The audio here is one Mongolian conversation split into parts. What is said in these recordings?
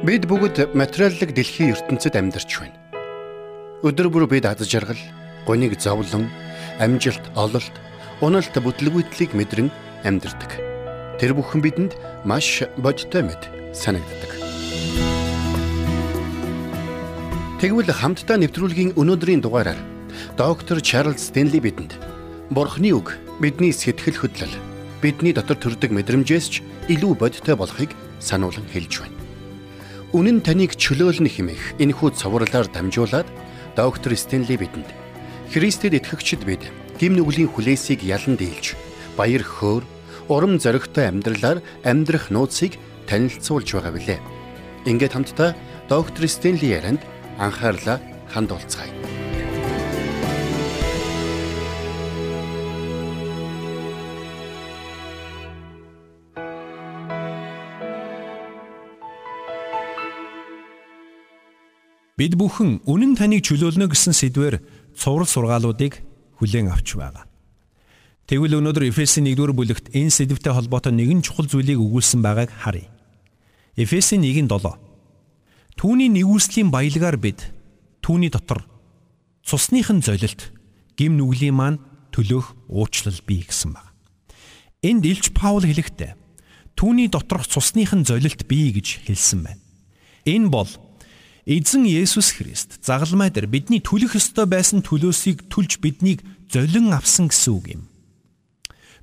Бид бүгд материаллык дэлхийн ертөнцид амьдарч байна. Өдөр бүр бид аз жаргал, гуниг зовлон, амжилт, ололт, уналт бүтлгүйтлийг мэдрэн амьдардаг. Тэр бүхэн бидэнд маш бодтой мэд санагддаг. Тэгвэл хамтдаа нэвтрүүлгийн өнөөдрийн дугаараар доктор Чарлз Стенли бидэнд Бурхны үг бидний сэтгэл хөдлөл, бидний дотор төрдөг мэдрэмжээс ч илүү бодтой болохыг сануулan хэлж байна. Үнэн таныг чөлөөлнө хэмээх энэхүү цовруулаар дамжуулаад доктор Стенли бидэнд Христэд итгэгчид бид гим нүглийн хүлээсийг ялан дийлж баяр хөөр урам зоригтой амьдралаар амьдрах нууцыг танилцуулж байгаа билээ. Ингээд хамтдаа доктор Стенли ярианд анхаарлаа хандуулцгаая. Бид бүхэн үнэн таныг чөлөөлнө гэсэн сэдвээр цуврал сургаалуудыг хүлээн авч байгаа. Тэгвэл өнөөдөр Эфесийн 1-р бүлэгт энэ сэдвтэй холбоотой нэгэн чухал зүйлийг өгүүлсэн байгааг харъя. Эфесийн 1-ийн 7. Түүний нэгүслийн баялгаар бид түүний дотор цусныхын золилт гим нүглийн маань төлөөх уучлал бий гэсэн баг. Энд Илч Паул хэлэхдээ түүний доторх цусныхын золилт бий гэж хэлсэн байна. Энэ бол Эзэн Есүс Христ загалмай дээр бидний түлэх ёстой байсан төлөөсийг түлж биднийг золин авсан гэсэн үг юм.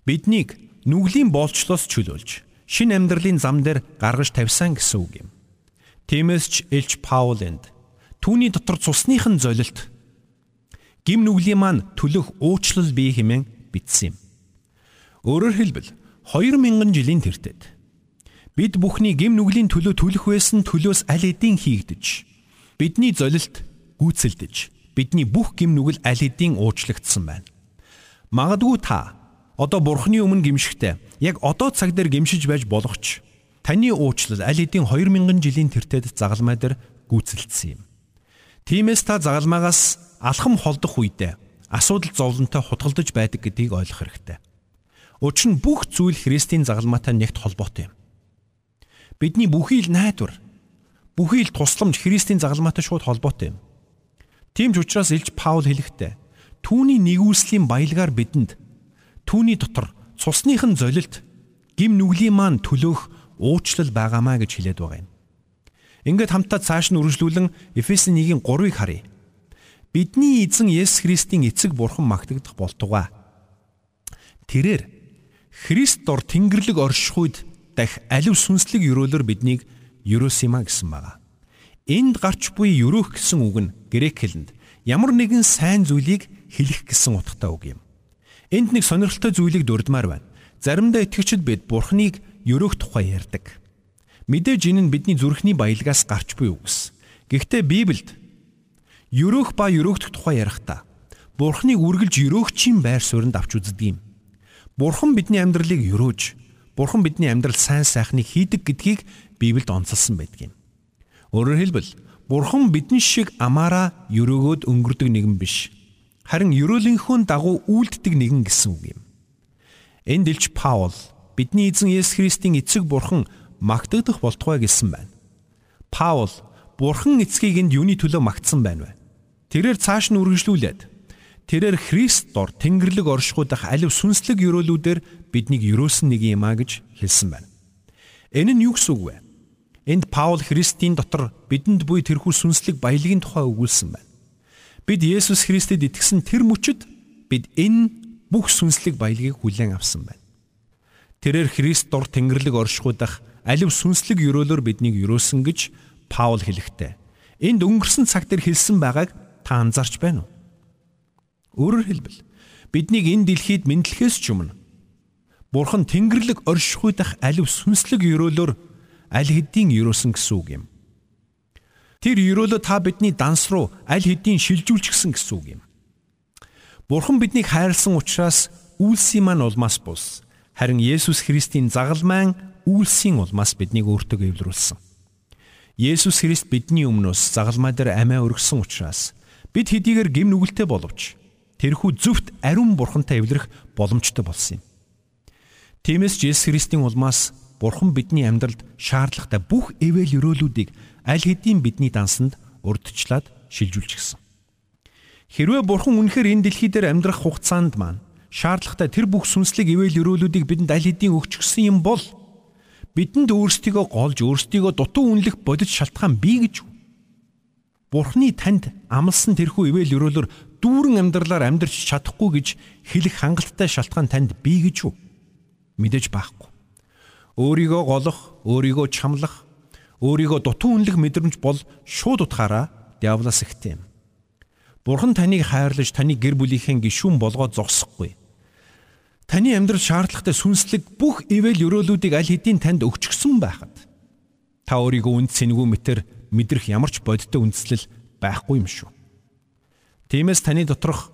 Биднийг нүглийн боолчлоос чөлөөлж шин амьдралын зам дээр гаргаж тавьсан гэсэн үг юм. Тиймээс ч Элч Паул энд түүний дотор цусныхын золилт гим нүглийн маань төлөх уучлал бие хэмээн бичсэн юм. Өөрөөр хэлбэл 2000 жилийн тэртет бид бүхний гим нүглийн төлөө төлөх байсан төлөөс аль эдийн хийгдэж Бидний золилт гүйцэлдэж бидний бүх гим нүгэл аль хэдийн уучлагдсан байна. Магадгүй та одоо бурхны өмнө гимшихтэй яг одоо цаг дээр гимшиж байж болох ч таны уучлал аль хэдийн 2000 жилийн тэртет загалмай дээр гүйцэлдсэн юм. Тиймээс та загалмайгаас алхам холдох үедээ асуудал зовлонтой хутгалдаж байдаг гэдгийг ойлгох хэрэгтэй. Учир нь бүх зүйл Христийн загалмаатай нэгт холбоотой юм. Бидний бүхий л найдвар бүхий л тусламж Христийн загалмаатай шууд холбоотой юм. Тийм ч учраас Илж Паул хэлэхдээ түүний нэгүслийн баялгаар бидэнд түүний дотор цусныхын золилт гим нүглийн маань төлөөх уучлал байгаамаа гэж хэлээд байгаа юм. Ингээд хамтдаа цааш нь үргэлжлүүлэн Эфес 1-ийн 3-ыг харъя. Бидний эзэн Есүс Христийн эцэг бурхан магтагдах болтугай. Тэрээр Христ дор Тэнгэрлэг оршихуйд дахь алив сүнслэг өрөөлөөр биднийг Юросима гэсэн байгаа. Энд гарч буй юрөх гэсэн үг нь грек хэлэнд ямар нэгэн сайн зүйлийг хэлэх гэсэн утгатай үг юм. Энд нэг сонирхолтой зүйлийг дурдмаар байна. Заримдаа итгэгчид бид Бурхныг юрөх тухай ярьдаг. Мэдээж энэ нь бидний зүрхний баялгаас гарч буй үгс. Гэхдээ Библиэд юрөх ба юрөхдөх тухай ярихдаа Бурхныг үргэлж юрөөгчийн байр сууринд авч үздэг юм. Бурхан бидний амьдралыг юрөөж, Бурхан бидний амьдрал сайн сайхныг хийдэг гэдгийг Библиэд онцлсан байдаг юм. Өөрөөр хэлбэл Бурхан бидэн шиг амаараа өрөөгөөд өнгөрдөг нэгэн биш. Харин өрөөлийнхөө дагуу үйлддэг нэгэн гэсэн үг юм. Энд илч Паул бидний эзэн Есүс Христийн эцэг Бурхан магтагдах болтугай гэсэн байна. Паул Бурхан эцгийг энд юуны төлөө магтсан байна вэ? Тэрээр цааш нь үргэлжлүүлээд тэрээр Христ дор Тэнгэрлэг оршихуйдах алив сүнслэг өрөөлүүдээр биднийг өрөөсөн нэг юм а гэж хэлсэн байна. Энэ нь юу гэсэн үг вэ? Энд Паул Христийн дотор бидэнд буй тэрхүү сүнслэг баялагын тухай өгүүлсэн байна. Бид Есүс Христэд итгэсэн тэр мөчөд бид энэ бүх сүнслэг баялагийг хүлээн авсан байна. Тэрээр Христ дор Тэнгэрлэг оршихуйдах алив сүнслэг өрөөлөөр биднийг өрөөсөн гэж Паул хэлэхдээ энд өнгөрсөн цаг дээр хэлсэн байгааг та анзаарч байна уу? Өөрөөр хэлбэл биднийг энэ дэлхийд мэдлэхээс ч өмнө Бурхан Тэнгэрлэг оршихуйдах алив сүнслэг өрөөлөөр аль хэдийн өрөөсөн гэсэн үг юм. Тэр өрөөлөө та бидний данс руу аль хэдийн шилжүүлчихсэн гэсэн үг юм. Бурхан биднийг хайрлсан учраас үйлсийн маань улмаас бус. Харин Есүс Христийн загалмайн үйлсийн улмаас биднийг өөртөө эвлэрүүлсэн. Есүс Христ бидний өмнөөс загалмай дээр амиа өргөсөн учраас бид хэдийгээр гим нүгэлтэй боловч тэрхүү зөвхт ариун бурхантай эвлэрэх боломжтой болсон юм. Тиймээс Есүс Христийн улмаас Бурхан бидний амьдралд шаардлагатай бүх эвэл өрөөлүүдийг аль хэдийн бидний дансанд урдчлаад шилжүүлж гисэн. Хэрвээ Бурхан үнэхээр энэ дэлхий дээр амьдрах хугацаанд маань шаардлагатай тэр бүх сүнслэг ивэл өрөөлүүдийг бидэнд аль хэдийн өгч гисэн юм бол бидэнд өөрсдийгөө голж өөрсдийгөө дутуу үнэлэх бодит шалтгаан бий гэж Бурхны танд амлсан тэрхүү ивэл өрөөлөөр дүүрэн амьдралаар амьдрч чадахгүй гэж хэлэх хангалттай шалтгаан танд бий гэж үү? Мэдээж байхгүй. Өөрийгөө голох, өөрийгөө чамлах, өөрийгөө дутуу үнэлэх мэдрэмж бол шууд утгаараа диаволоос ихтэй юм. Бурхан таныг хайрлаж таны гэр бүлийнхээ гишүүн болгоод зогсохгүй. Таны амьдрал шаардлагатай сүнслэг бүх ивэл өрөөлүүдийг аль хэдийн танд өгчгсөн байхад та өөрийгөө үнд сэнгүй мэтэр мэдрэх ямар ч бодиттой үндслэл байхгүй юм шүү. Тиймээс таны доторх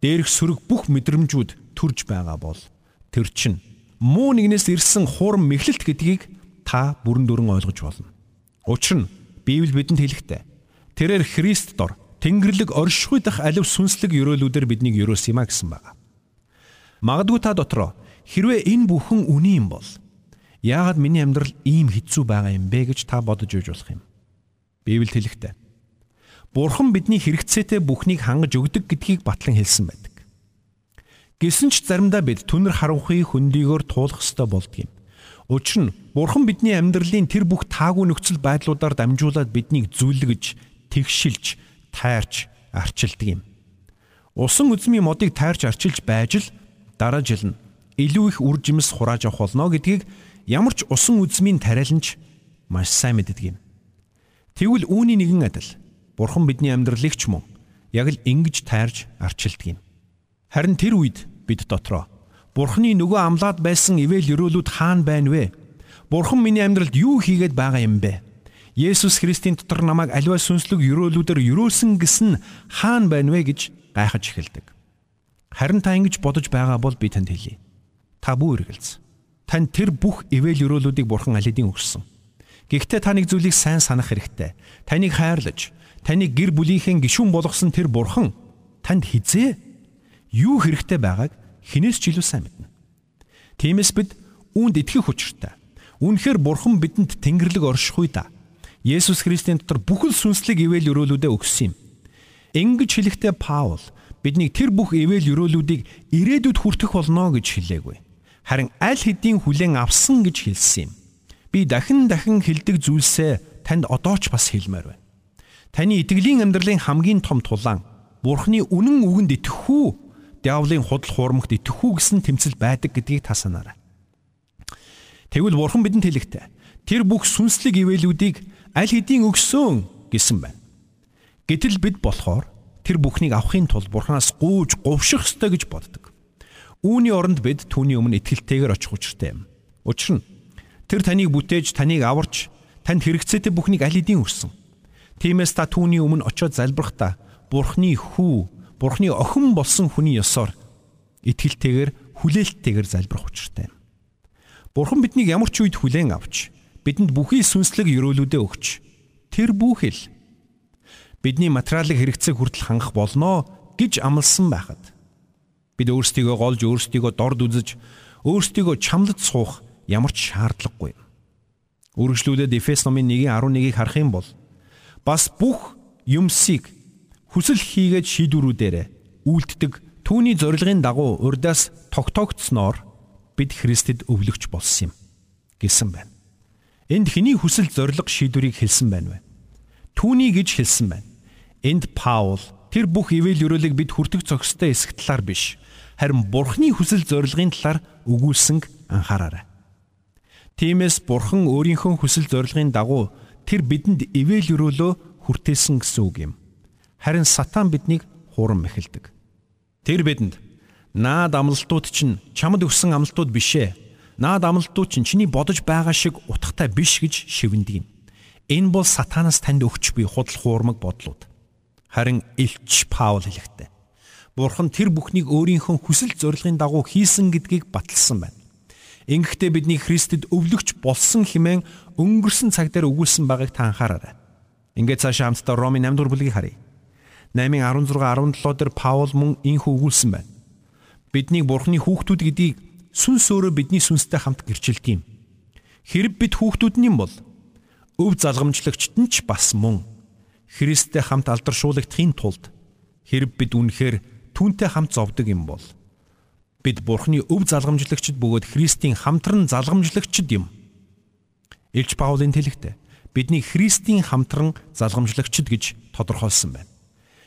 дээрх сөрөг бүх мэдрэмжүүд төрж байгаа бол тэр чинь муу нэгнээс ирсэн хурам мэхлэлт гэдгийг та бүрэн дүрэн ойлгож болно. Учир нь Библи бидэнд хэлэхдээ тэрээр Христ дор Тэнгэрлэг оршихуй дах алив сүнслэг өрөөлүүдээр биднийг өрөөс юма гэсэн байна. Магадгүй та дотроо хэрвээ энэ бүхэн үний юм бол яагаад миний амьдрал ийм хэцүү байгаа юм бэ гэж та бодож үйж болох юм. Библи хэлэхдээ Бурхан бидний хэрэгцээтэй бүхнийг хангаж өгдөг гэдгийг батлан хэлсэн байдаг. Гэсэн ч заримдаа бид түнэр харанхуй хөндийгөөр туулах ёстой болдгийм. Учир нь Бурхан бидний амьдралын тэр бүх таагүй нөхцөл байдлуудаар дамжуулаад биднийг зүлгэж, тэгшилж, тайрч, арчилдаг юм. Усан үзмийн модыг тайрч арчилж байж л дараа жил нь илүү их үр жимс хурааж авах болно гэдгийг ямар ч усан үзмийн тариаланч маш сайн мэддэг юм. Тэгвэл үүний нэгэн адил Бурхан бидний амьдралыг ч мөн яг л ингэж тайрж арчилдаг юм. Харин тэр үед бид дотроо Бурханы нөгөө амлаад байсан ивэл өрөөлүүд хаана байна вэ? Бурхан миний амьдралд юу хийгээд байгаа юм бэ? Есүс Христийн дотор намайг аливаа сүнслэг өрөөлүүдээр өрөөсөн гэсэн хаана байна вэ гэж гайхаж эхэлдэг. Харин та ингэж бодож байгаа бол би танд хэлье. Та бүү эргэлз. Танд тэр бүх ивэл өрөөлүүдийг Бурхан алидын өгсөн. Гэхдээ та нэг зүйлийг сайн санах хэрэгтэй. Таныг хайрлаж, таныг гэр бүлийнхээ гишүүн болгосон тэр бурхан танд хизээ юу хэрэгтэй байгааг хинээс ч илүү сайн мэднэ. Тиймээс бид үүнд итгэх учиртай. Үүнхээр бурхан бидэнд тэнгэрлэг оршихуй да. Есүс Христийн дотор бүхэл сүнслэг ивэл өрөөлүүдээ өгсөн юм. Ингэж хэлэхдээ Паул биднийг тэр бүх ивэл өрөөлүүдийг ирээдүйд хүртэх болно гэж хэлээгүй. Харин аль хэдийн хүлээн авсан гэж хэлсэн юм. Би дахин дахин хилдэг зүйлсээ танд одоо ч бас хэлмээр байна. Таны итгэлийн амьдралын хамгийн том тулаан Бурхны үнэн үгэнд итгэх үү, диаволын худал хуурмагт итгэх үү гэсэн тэмцэл байдаг гэдгийг та санаарай. Тэгвэл Бурхан бидэнд хэлэхдээ тэр бүх сүнслэг ивэлүүдийг аль хэдийн өгсөн гэсэн байна. Гэтэл бид болохоор тэр бүхнийг авахын тулд Бурханаас гүйж говших ёстой гэж боддог. Үүний оронд бид түүний өмнө итгэлтэйгээр очих учиртай юм. Учир нь Тэр таныг бүтээж, таныг аварч, танд хэрэгцээтэй бүхнийг аль хэдийн өрсөн. Тиймээс та түүний өмнө очиод залбирахдаа Бурхны хүү, Бурхны охин болсон хүний ёсоор итгэлтэйгээр хүлээлттэйгээр залбирах учиртай. Бурхан биднийг ямар ч үед хүлээн авч, бидэнд бүхий сүнслэг өрөөлүүдээ өгч, тэр бүхэл бидний материалын хэрэгцээг хүртэл хангах болноо гэж амласан байхад бид өөрсдийгөө голж өөрсдийгөө дорд үзэж өөрсдийгөө чамлаж суух ямар ч шаардлагагүй. Үргэлжлүүлээд Эфес номын 1:11-ийг харах юм бол бас бүх юмсыг хүсэл хийгээд шийдвэрүүдээр үйлддэг түүний зорилгын дагуу урдаас тогтоогдсноор бид Христэд өвлөгч болсон юм гэсэн байна. Энд хэний хүсэл зориг шийдвэрийг хэлсэн байна вэ? Түүний гэж хэлсэн байна. Энд Паул тэр бүх ивэл өрөөлийг бид хүртэх зохистой эсэх талаар биш, харин Бурхны хүсэл зорилгын талаар өгүүлсэнг анхаараарай. Тиймээс Бурхан өөрийнхөө хүсэл зорилгын дагуу тэр бидэнд ивэл өрөөлөө хүртээсэн гэсэн үг юм. Харин сатан биднийг хуурам эхэлдэг. Тэр бидэнд наад амлалтууд чинь чамд өгсөн амлалтууд бишээ. Наад амлалтууд чинь чиний бодож байгаа шиг утгатай биш гэж шивнэдэг юм. Энэ бол сатанаас танд өгч буй худал хуурмаг бодлууд. Харин Илч Паул хэлэхдээ Бурхан тэр бүхнийг өөрийнхөө хүсэл зорилгын дагуу хийсэн гэдгийг баталсан байна. Ингэхдээ бидний Христэд өвлөгч болсон хэмээн өнгөрсөн цаг дээр өгүүлсэн байгааг та анхаараарай. Ингээд цаашаа хамтдаа Ромын 8 дугаар бүлгийг харъя. 8-16 17 дээр Паул мөн инх өгүүлсэн байна. Бидний Бурхны хүүхдүүд гэдгийг сүнс өөрөө бидний сүнстэй хамт гэрчилдэг юм. Хэрэг бид хүүхдүүд нь бол өв залгамжлагчт нь ч бас мөн Христтэй хамт алдаршуулгдахын тулд хэрэг бид үнэхээр түүнтэй хамт зовдөг юм бол бид Бурхны өв залгамжлагчд бөгөөд Христийн хамтран залгамжлагчд юм. Илч Паулын тэлэгтээ бидний Христийн хамтран залгамжлагчд гэж тодорхойлсон байна.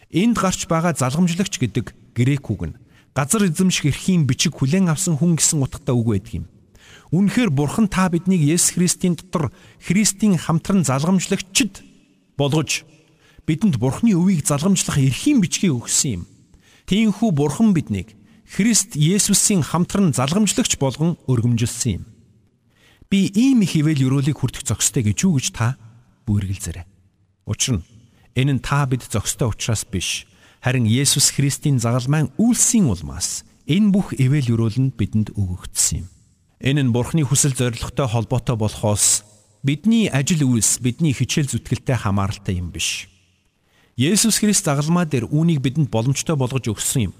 Энд гарч байгаа залгамжлагч гэдэг грек үг нь газар эзэмших эрхийн бичиг хүлээн авсан хүн гэсэн утгатай үг байдаг юм. Үнэхээр Бурхан та биднийг Есүс Христийн дотор Христийн хамтран залгамжлагчд болгож бидэнд Бурханы өвийг залгамжлах эрхийн бичгийг өгсөн юм. Тиймээс Бурхан биднийг Христ Есүсийн хамтран залгамжлагч болгон өргөмжилсөн юм. Би ийм их ивэл өрөөлийг хүртэх зохистой гэж юу гэж та бүэргэлзээрэй. Учир нь Энэ нь та бид зохистой учраас биш. Харин Есүс Христийн загалмайн үйлсийн улмаас энэ бүх эвэл өрөөл нь бидэнд өгөгдсөн юм. Энэ нь Бурхны хүсэл зорилготой холбоотой болохоос бидний ажил үйлс бидний хичээл зүтгэлтэй хамааралтай юм биш. Есүс Христ загалмаа дээр үүнийг бидэнд боломжтой болгож өгсөн юм.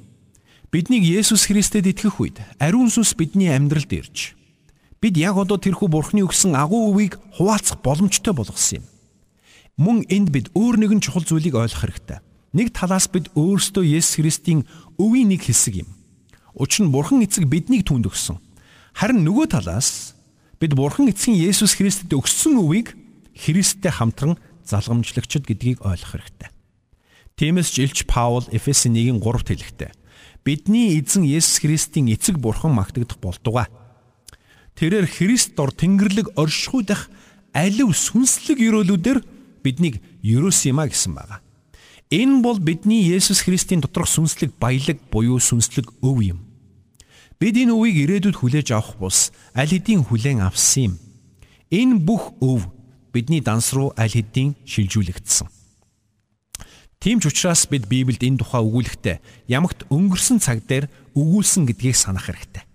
Биднийг Есүс Христэд итгэх үед ариун сүнс бидний амьдралд ирж бид яг одоо тэрхүү Бурхны өгсөн агуу үеийг хуваалцах боломжтой болгосон юм. Мөн энд бид өөр нэгэн чухал зүйлийг ойлгох хэрэгтэй. Нэг талаас бид өөрсдөө Есүс Христийн өвийн нэг хэсэг юм. Учир нь Бурхан эцэг биднийг түнд өгсөн. Харин нөгөө талаас бид Бурхан эцгийн Есүс Христэд өгсөн өвийг Христтэй хамтран залгамжлагчд гэдгийг ойлгох хэрэгтэй. Тиймээс ч Илч Паул Эфес 1-ийн 3-т хэлэхдээ бидний эзэн Есүс Христийн эцэг Бурхан магтагдах болдугай. Тэрээр Христ дор Тэнгэрлэг оршихуйдах алив сүнслэг өрөөлүүдээр биднийг ерөөс юма гэсэн байгаа. Энэ бол бидний Есүс Христийн доторх сүнслэг баялаг буюу сүнслэг өв юм. Бид энэ өвийг ирээдүйд хүлээж авах бус аль хэдийн хүлээн авсан юм. Энэ бүх өв бидний данс руу аль хэдийн шилжүүлэгдсэн. Тийм ч учраас бид Библиэд энэ тухай өгүүлэхдээ ямагт өнгөрсөн цаг дээр өгүүлсэн гэдгийг санах хэрэгтэй.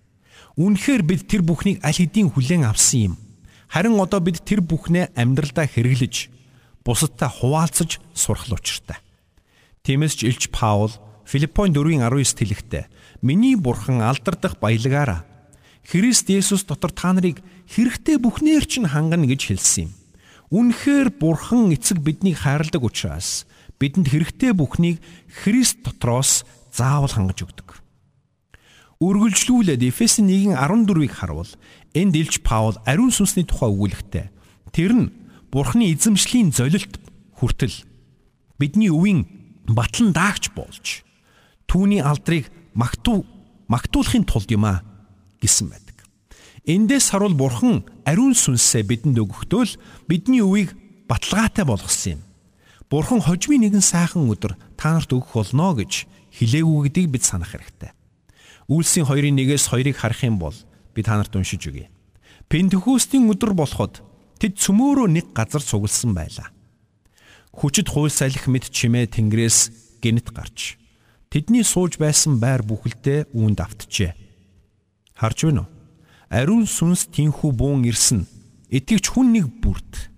Үнэхээр бид тэр бүхнийг аль хэдийн хүлээн авсан юм. Харин одоо бид тэр бүхнээ амьдралдаа хэрэглэж бусадтай хуваалцаж сурах учиртай. Тиймээс ч Илч Паул Филиппон 4:19 хэлэхдээ миний бурхан алдардах баялагаараа Христ Есүс дотор та нарыг хэрэгтэй бүхнээр чинь хангана гэж хэлсэн юм. Үнэхээр бурхан эцэг биднийг хайрладаг учраас бидэнд хэрэгтэй бүхнийг Христ дотроос заавал хангаж өгдөг. Үргэлжлүүлээд Эфес 1:14-ийг харуул энд Илч Паул ариун сүнсний тухай өгүүлэхдээ тэр нь Бурхны эзэмшлийн золилт хүртэл бидний өвийн батлан даагч болж түүний алдрыг магтуу магтуулахын тулд юм а гэсэн байдаг. Эндээс харуул Бурхан ариун сүнсээ бидэнд өгөхдөө бидний өвийг баталгаатай болгосон юм. Бурхан хожмын нэгэн сайхан өдөр та нарт өгөх болно гэж хэлээгүй гэдгийг бид санах хэрэгтэй. Үйлсийн 2-ын 1-ээс 2-ыг харах юм бол би та нарт уншиж өгье. Пентекостийн өдөр болоход Тэд цөмөөрөө нэг газар цугласан байлаа. Хүчит хууль салхи мэд чимээ тэнгэрээс гинт гарч тэдний сууж байсан байр бүхэлдээ үүнд автжээ. Харж байна уу? Ариун сүнс тинхүү буун ирсэн итгэвч хүн нэг бүрд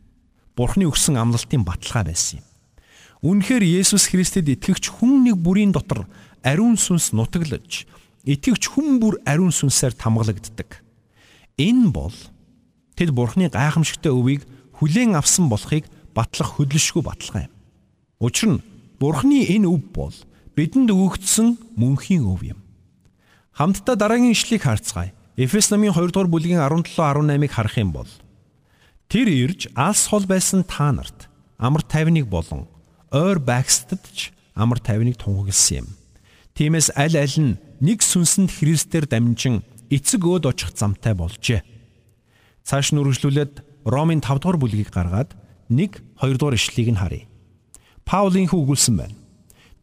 Бурхны өгсөн амлалтын баталгаа байсан юм. Үнэхээр Есүс Христэд итгэвч хүн нэг бүрийн дотор ариун сүнс нутаглаж итгэвч хүн бүр ариун сүнсээр тамгалагддаг. Энэ бол Тэд Бурхны гайхамшигтай өвийг хүлээн авсан болохыг батлах хөдөлшгүй баталгаа юм. Учир нь Бурхны энэ өв бол бидэнд өгөгдсөн мөнхийн өв юм. Хамтдаа дараагийн ишлэгийг харцгаая. Эфес намын 2 дугаар бүлгийн 17 18-ыг харах юм бол Тэр ирж алс хол байсан та нарт амар тайвныг болон ойр байгстад ч амар тайвныг тунхагласан юм. Тиймээс аль аль нь нэг сүнсэнд Христээр дамжин эцэг өөд очих замтай болжээ Цааш нь үргэлжлүүлээд Ромын 5 дугаар бүлгийг гаргаад 1 2 дугаар ишлэгийг нь харъя. Паулийн хүү өгүүлсэн байна.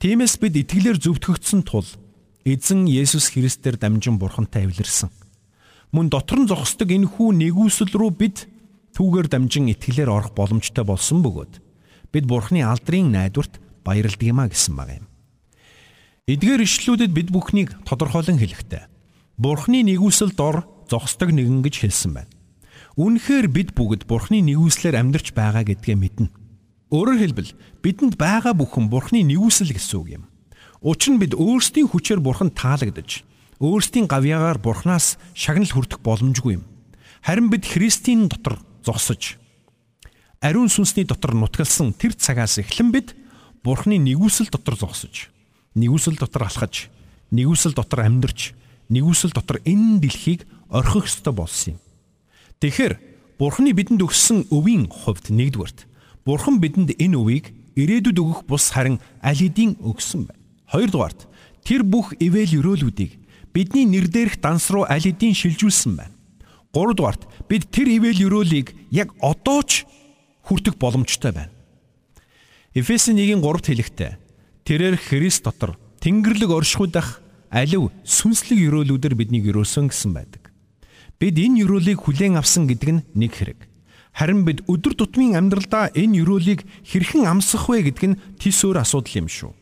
Тиймээс бид итгэлээр зөвтгөгдсөн тул эзэн Есүс Христээр дамжин бурхантай эвлэрсэн. Мөн дотор нь зогсдог энэ хүү нэгүсэл рүү бид түүгээр дамжин итгэлээр орох боломжтой болсон бөгөөд бид бурхны алдрын найдварт баярлдаг юмаа гэсэн баг юм. Эдгээр ишлүүдэд бид бүхнийг тодорхойлон хэлэхдээ бурхны нэгүсэл дор зогсдог нэгэн гэж хэлсэн байна. Үнэхээр бид бүгд Бурхны нэгүслэр амьдарч байгаа гэдгээ мэднэ. Өөрөөр хэлбэл бидэнд байгаа бүхэн Бурхны нэгүсэл гэсэн үг юм. Учир нь бид өөрсдийн хүчээр Бурханд таалагдж, өөрсдийн гавьяагаар Бурханаас шагнал хүртэх боломжгүй юм. Харин бид Христийн дотор зогсож ариун сүнсний дотор нутгалсан тэр цагаас эхлэн бид Бурхны нэгүсэл дотор зогсож, нэгүсэл дотор алхаж, нэгүсэл дотор амьдарч, нэгүсэл дотор энэ дэлхийг орхих ёстой болсон юм. Тэгэхээр Бурхны бидэнд өгсөн өвийн хувьд нэгдүгээрт Бурхан бидэнд энэ өвийг ирээдүйд өгөх бус харин аль хэдийн өгсөн байна. Хоёрдугаарт тэр бүх ивэл өрөөлүүдийг бидний нэр дээрх данс руу аль хэдийн шилжүүлсэн байна. Гуравдугаарт бид тэр ивэл өрөөлийг яг одоо ч хүртэх боломжтой байна. Эфес 1-ийн 3-т хэлэхдээ тэрээр Христ дотор Тэнгэрлэг оршихуйдах алив сүнслэг өрөөлүүдээр биднийг өрөөсөн гэсэн байдаг. Бид энэ өрөөлийг хүлээн авсан гэдэг нь нэг хэрэг. Харин бид өдөр тутмын амьдралдаа энэ өрөөлийг хэрхэн амсах вэ гэдэг нь тис өөр асуудал юм шүү.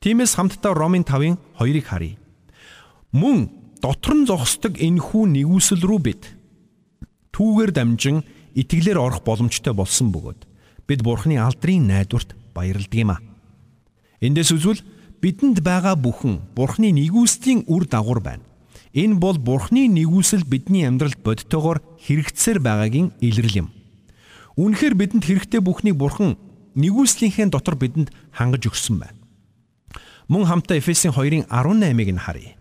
Тиймээс хамтдаа Ромын 5-ын 2-ыг харъя. Мөн дотор нь зогсдог энэ хүү нэгүсэл рүү бид түүгээр дамжин итгэлээр орох боломжтой болсон бөгөөд бид Бурхны алдрын найдварт баярладаг юм а. Эндээс үзвэл бидэнд байгаа бүхэн Бурхны нэгүслийн үр дагавар байна. Энэ бол Бурхны нэгүсэл бидний амьдралд бодтойгоор хэрэгцсээр байгаагийн илрэл юм. Үүнхээр бидэнд хэрэгтэй бүхнийг Бурхан нэгүслийнхээ дотор бидэнд хангаж өгсөн байна. Мөн хамтаа Эфесийн 2-ын 18-ыг нь харъя.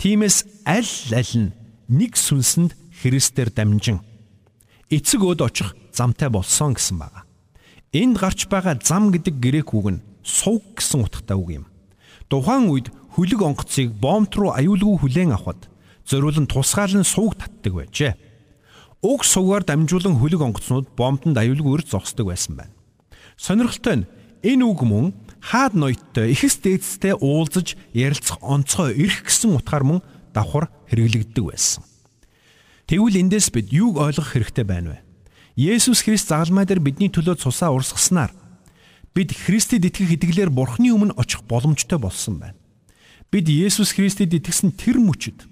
Тиймээс аль аль нь нэг сүнсэнд Христээр дамжин эцэг өд очих замтай болсон гэсэн байна. Энд гарч байгаа зам гэдэг грек үг нь суг гэсэн утгатай үг юм. Тухайн үед хөлөг онгоцыг бомб руу аюулгүй хүлээн авахд зориулан тусгаалan сууг татдаг байжээ. Уг суугаар дамжуулан хөлөг онгоцнууд бомбонд аюулгүйр зогсдог байсан байна. Сонирхолтой нь энэ үг мөн хаад ноёттой ихс дээдстэй уулзаж ярилцах онцгой эрх гэсэн утгаар мөн давхар хэрэглэгддэг байсан. Тэгвэл эндээс бид юуг ойлгох хэрэгтэй байна вэ? Есүс Христ загалмай дээр бидний төлөө цусаа урсгаснаар бид Христэд итгэх итгэлээр Бурхны өмнө очих боломжтой болсон байна. Бид Есүс Христэд итгэсэн тэр мөчөд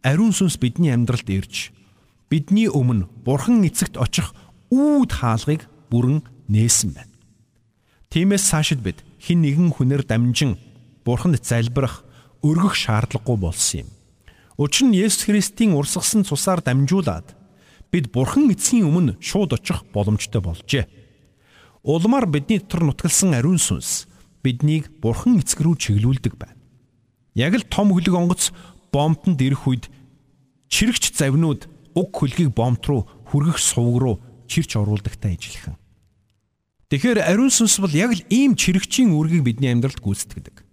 ариун сүнс бидний амьдралд ирж бидний өмнө Бурхан эцэгт очих үүд хаалгыг бүрэн нээсэн байна. Тиймээс цаашид бид хин нэгэн хүнээр дамжин Бурханд залбирах, өргөх шаардлагагүй болсон юм. Учир нь Есүс Христийн урсгасан цусаар дамжуулаад бид Бурхан эцгийн өмнө шууд очих боломжтой болжээ. Улмаар бидний дотор нутгалсан ариун сүнс биднийг Бурхан эцэг рүү чиглүүлдэг байна. Яг л том хөлөг онгоц бомбонд ирэх үед чирэгч завнууд уг хөлгийг бомб руу хүргэх сувг руу чирч оруулдагтай ижилхэн. Тэгэхээр ариун сүнс бол яг л ийм чирэгчийн үүргийг бидний амьдралд гүйцэтгэдэг.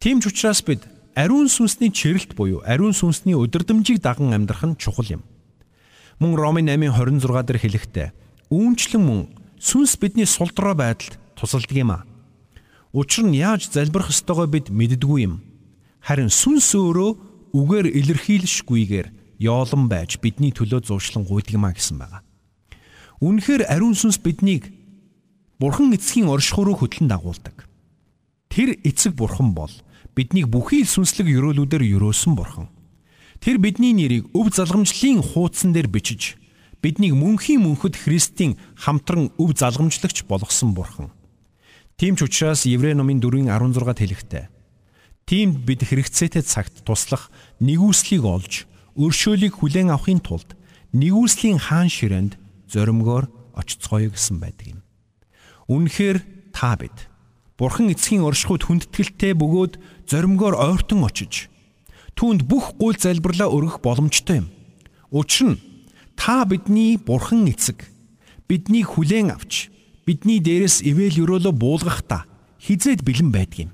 Тийм ч учраас бид ариун сүнсний чирэлт буюу ариун сүнсний удирдамжийг даган амьдрах нь чухал юм. Мөн Ромын 8:26 дээр хэлэхдээ үүнчлэн мөн сүнс бидний сулдраа байдалд тусалдаг юм а. Учир нь яаж залбирах ёстойгоо бид мэддэггүй юм. Харин сүнс өөрөө үгээр илэрхийлшгүйгээр яолон байж бидний төлөө юм а гэсэн байна. Үнэхээр ариун сүнс биднийг Бурхан эцгийн оршихуй руу хөтлөн дагуулдаг. Тэр эцэг бурхан бол биднийг бүхий л сүнслэг өрөөлүүдээр өрөөсөн бурхан. Тэр бидний нэрийг өв залгамжлын хуудсан дээр бичиж биднийг мөнхийн мөнхөд Христийн хамтран өв залгамжлагч болгосон бурхан. Тийм ч учраас Еврей номын 4:16-д хэлэхдээ Тиймд бид хэрэгцээтэй цагт туслах нэгүслийг олж өршөөлийг хүлээн авахын тулд нэгүслийн хаан ширээнд зоримгоор очицгоё гэсэн байдаг юм. Үнэхээр та бид Бурхан эцгийн оршихуйд хүндэтгэлтэй бөгөөд зоримгоор ойртон очиж түүнд бүх гуйл залбирлаа өргөх боломжтой юм. Учир нь та бидний бурхан эцэг биднийг хүлээн авч бидний дээрээс ивэл өрөөлө буулгахдаа хизээд бэлэн байдаг юм.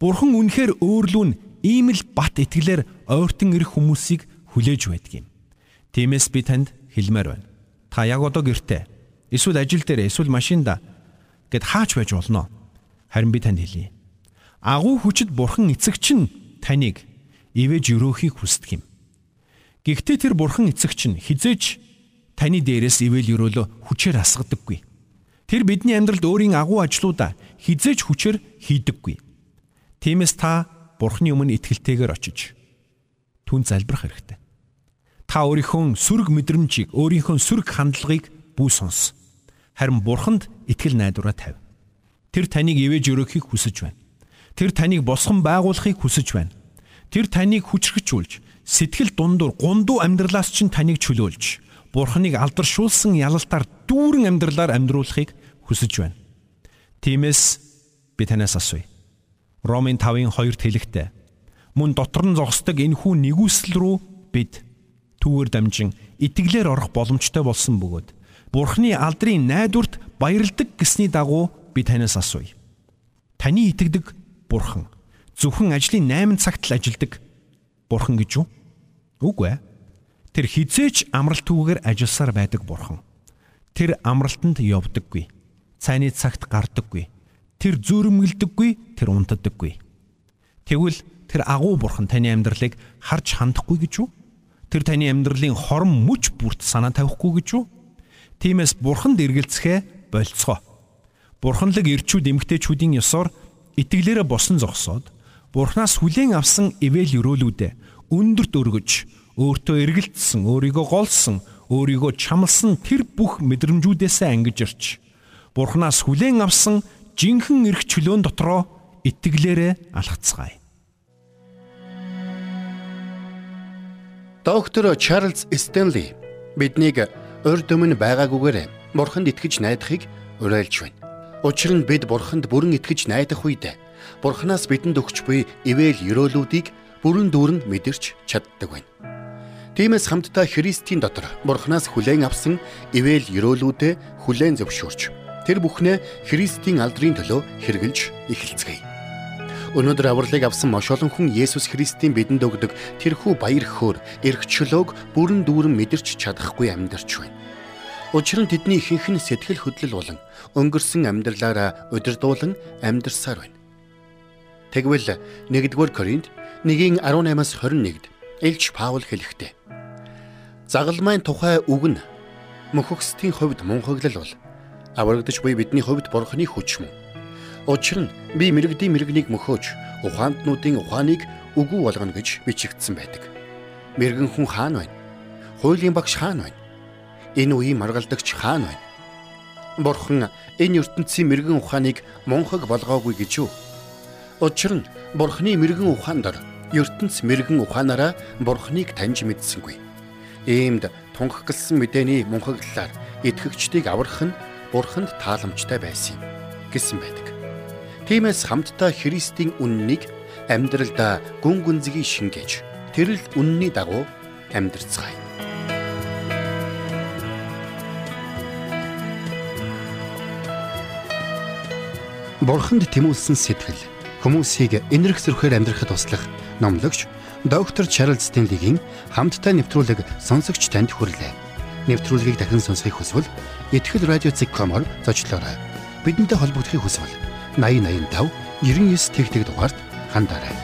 Бурхан үнэхээр өөрлөө нь ийм л бат итгэлээр ойртон ирэх хүмүүсийг хүлээж байдаг юм. Тиймээс би танд хэлмээр байна. Та яг одоо гэртээ эсвэл ажил дээр эсвэл машинда гэд хаач байж болно. Харин би танд хэлье агуу хүчит бурхан эцэгч нь таныг ивэж өрөөхийг хүсдэг юм. Гэхдээ тэр бурхан эцэгч нь хизээч таны дээрээс ивэл өрөөлө хүчээр асгадаггүй. Тэр бидний амьдралд өөрийн агуу ажлуудаа хизээч хүчээр хийдэггүй. Тиймээс та бурхны өмнө итгэлтэйгээр очиж түн залбирах хэрэгтэй. Та өөрийнхөө сүрэг мэдрэмжийг, өөрийнхөө сүрэг хандлагыг бүү сонс. Харин бурханд итгэл найдвараа тавь. Тэр таныг ивэж өрөөхийг хүсэж байна. Тэр таныг босгон байгуулахыг хүсэж байна. Тэр таныг хүчрхжүүлж, сэтгэл дундуур гундуу амьдралаас чинь таныг чөлөөлж, Бурхныг алдаршуулсан ялалтаар дүүрэн амьдралаар амьдруулахыг хүсэж байна. Тиймээс би танаас асууя. Ромын 5-ын 2-т хэлэхдээ мөн дотор нь зогсдог энэхүү нэгүсэл рүү бид түүгээр дамжин итгэлээр орох боломжтой болсон бөгөөд Бурхны алдрын найдварт баярладаг гэсний дагуу би танаас асууя. Таны итгэдэг Бурхан зөвхөн ажлын 8 цагт л ажилдаг Бурхан гэж үү? Үгүй ээ. Тэр хизээч амралтгүйгээр ажилласаар байдаг бурхан. Тэр амралтанд явдаггүй. Цайны цагт гардаггүй. Тэр зөөрмөлдөггүй, тэр унтдаггүй. Тэгвэл тэр агуу бурхан таны амьдралыг харж хандахгүй гэж үү? Тэр таны амьдралын хорон мүч бүрт санаа тавихгүй гэж үү? Тиймээс бурханд эргэлцэхээ болцгоо. Бурханлаг ирчүүд эмгтээчүүдийн ёсоор итгэлээрээ босон зогсоод бурхнаас хүлээн авсан ивэл өрөөлүүдээ өндөрт өргөж өөртөө эргэлтсэн, өөрийгөө голсон, өөрийгөө чамлсан тэр бүх мэдрэмжүүдээсээ ангиж ирч Бурханаас хүлээн авсан жинхэнэ эрх чөлөөн дотроо итгэлээрээ алхацгаая. Доктор Чарлз Стенли биднийг урд өмнө байгаагүйгээр Бурханд итгэж найдахыг уриалж байна. Учир нь бид Бурханд бүрэн итгэж найдах үед Бурханаас бидэнд өгч буй ивэл ёроолуудыг бүрэн дүүрэн мэдэрч чаддаг байна. Тиймээс хамтдаа Христийн дотор Бурханаас хүлээн авсан ивэл ёроолүүдэд хүлээн зөвшөөрч тэр бүхнээ Христийн алдрын төлөө хэрэгжилж эхэлцгээе. Өнөөдөр авралыг авсан маш олон хүн Есүс Христийн бидэнд өгдөг тэрхүү баяр хөөр, эрх чөлөөг бүрэн дүүрэн мэдэрч чадахгүй амьдарч байна. Учир нь тэдний ихэнх нь сэтгэл хөдлөл болон өнгөрсөн амьдралаараа удирдуулан амьдарсаар байна. Тэгвэл 1-р Коринт 1-18-аас 21-д Илч Паул хэлэхдээ Загалмайн тухай үг нь мөхөксдийн хувьд мунхаглал бол аврагдж буй бидний хувьд бурхны хүч мөн. Учир нь би мэрэгдийн мэрэгнийг мөхөөж ухаантнуудын ухааныг үгүй болгоно гэж бичигдсэн байдаг. Мэрэгэн хүн хаана байна? Хуулийн багш хаана байна? Энэ үеийн маргалдагч хаана байна? Бурхан энэ ертөнцийн мэрэгэн ухааныг мунхаг болгоогүй гэж юу? Учир нь Бурхны мэрэгэн ухаан дор ертөнц мэрэгэн ухаанаараа Бурхныг таньж мэдсэнгүй Иймд тунхагласан мэдээний мунхаглалаар итгэгчдийг аврах нь бурханд тааламжтай байсан юм гэсэн байдаг. Тиймээс хамтдаа Христийн үннийг амьдралдаа гүн гүнзгий шингээж тэрл үнний дагуу амьдрцгаая. Бурханд тэмүүлсэн сэтгэл хүмүүсийг энэрх зөрхөөр амьдрахад туслах номлогч доктор Чарлз Стенлигийн хамттай нэвтрүүлэг сонсогч танд хүрлээ. Нэвтрүүлгийг дахин сонсохыг хүсвэл ихтгэл радиоцик.com-оор зочлоорой. Бидэнтэй холбогдохыг хүсвэл 8085 99 тэгтэг дугаард хандаарай.